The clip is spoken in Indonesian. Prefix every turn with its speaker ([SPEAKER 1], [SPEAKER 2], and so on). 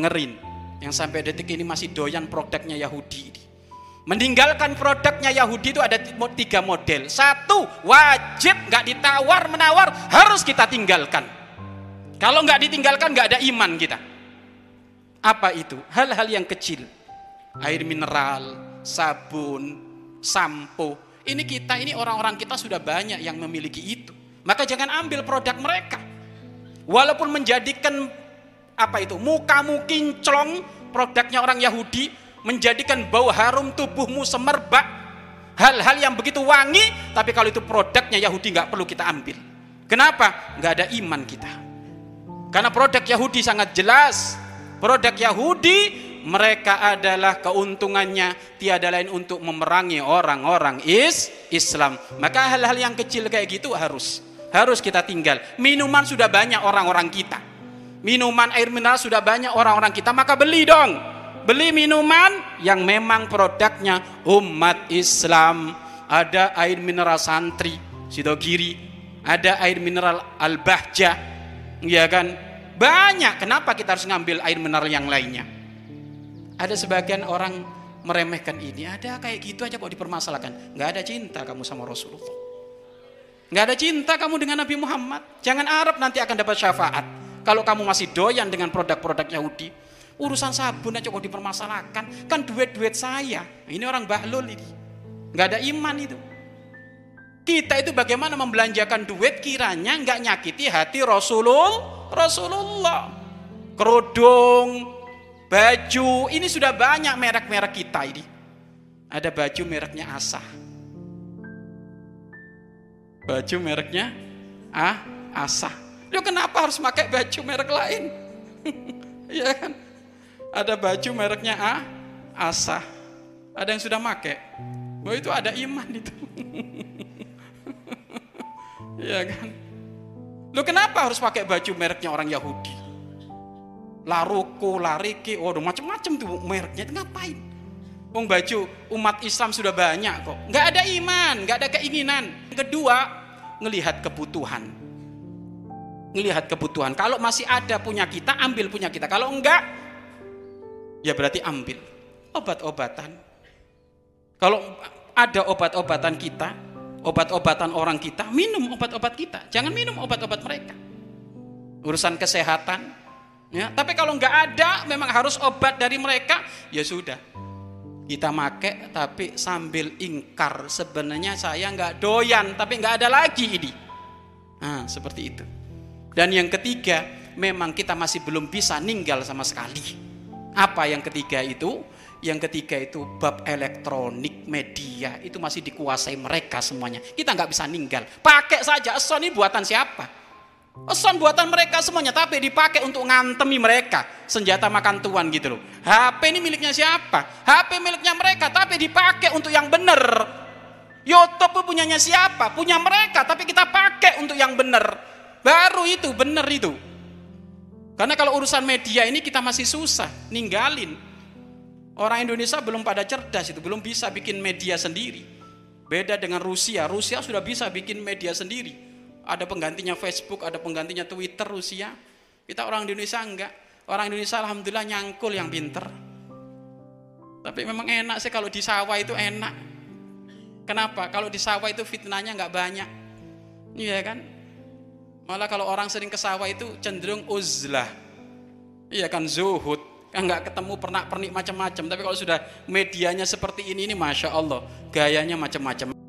[SPEAKER 1] dengerin yang sampai detik ini masih doyan produknya Yahudi ini. Meninggalkan produknya Yahudi itu ada tiga model. Satu, wajib nggak ditawar menawar harus kita tinggalkan. Kalau nggak ditinggalkan nggak ada iman kita. Apa itu? Hal-hal yang kecil. Air mineral, sabun, sampo. Ini kita, ini orang-orang kita sudah banyak yang memiliki itu. Maka jangan ambil produk mereka. Walaupun menjadikan apa itu? Mukamu kinclong produknya orang Yahudi menjadikan bau harum tubuhmu semerbak. Hal-hal yang begitu wangi tapi kalau itu produknya Yahudi nggak perlu kita ambil. Kenapa? Nggak ada iman kita. Karena produk Yahudi sangat jelas. Produk Yahudi mereka adalah keuntungannya. Tiada lain untuk memerangi orang-orang is Islam. Maka hal-hal yang kecil kayak gitu harus harus kita tinggal. Minuman sudah banyak orang-orang kita minuman air mineral sudah banyak orang-orang kita maka beli dong. Beli minuman yang memang produknya umat Islam. Ada air mineral santri Sidogiri. Ada air mineral Al-Bahja. Ya kan? Banyak. Kenapa kita harus ngambil air mineral yang lainnya? Ada sebagian orang meremehkan ini. Ada kayak gitu aja kok dipermasalahkan. Nggak ada cinta kamu sama Rasulullah. Nggak ada cinta kamu dengan Nabi Muhammad. Jangan harap nanti akan dapat syafaat kalau kamu masih doyan dengan produk-produk Yahudi, urusan sabun aja kok dipermasalahkan. Kan duit-duit saya. Ini orang bahlul ini. Nggak ada iman itu. Kita itu bagaimana membelanjakan duit kiranya nggak nyakiti hati Rasulullah. Rasulullah. Kerudung, baju, ini sudah banyak merek-merek kita ini. Ada baju mereknya Asah. Baju mereknya ah, Asah Lo kenapa harus pakai baju merek lain? Iya kan? Ada baju mereknya A, Asa. Ada yang sudah pakai. Bahwa itu ada iman itu. Iya kan? Lo kenapa harus pakai baju mereknya orang Yahudi? Laruko, Lariki, oh macam-macam tuh mereknya. Ngapain? Wong baju umat Islam sudah banyak kok. Nggak ada iman, nggak ada keinginan. Kedua, ngelihat kebutuhan ngelihat kebutuhan. Kalau masih ada punya kita, ambil punya kita. Kalau enggak, ya berarti ambil obat-obatan. Kalau ada obat-obatan kita, obat-obatan orang kita, minum obat-obat kita. Jangan minum obat-obat mereka. Urusan kesehatan. Ya, tapi kalau enggak ada, memang harus obat dari mereka, ya sudah. Kita make tapi sambil ingkar sebenarnya saya enggak doyan tapi enggak ada lagi ini. Nah, seperti itu. Dan yang ketiga, memang kita masih belum bisa ninggal sama sekali. Apa yang ketiga itu? Yang ketiga itu bab elektronik media itu masih dikuasai mereka semuanya. Kita nggak bisa ninggal. Pakai saja ini buatan siapa? Eson buatan mereka semuanya, tapi dipakai untuk ngantemi mereka. Senjata makan tuan gitu loh. HP ini miliknya siapa? HP miliknya mereka, tapi dipakai untuk yang benar. YouTube punyanya siapa? Punya mereka, tapi kita pakai untuk yang benar. Baru itu, benar itu. Karena kalau urusan media ini kita masih susah, ninggalin. Orang Indonesia belum pada cerdas itu, belum bisa bikin media sendiri. Beda dengan Rusia, Rusia sudah bisa bikin media sendiri. Ada penggantinya Facebook, ada penggantinya Twitter Rusia. Kita orang Indonesia enggak. Orang Indonesia alhamdulillah nyangkul yang pinter. Tapi memang enak sih kalau di sawah itu enak. Kenapa? Kalau di sawah itu fitnahnya enggak banyak. Iya kan? Malah kalau orang sering ke sawah itu cenderung uzlah. Iya kan zuhud. Kan nggak ketemu pernak pernik macam-macam. Tapi kalau sudah medianya seperti ini, ini masya Allah, gayanya macam-macam.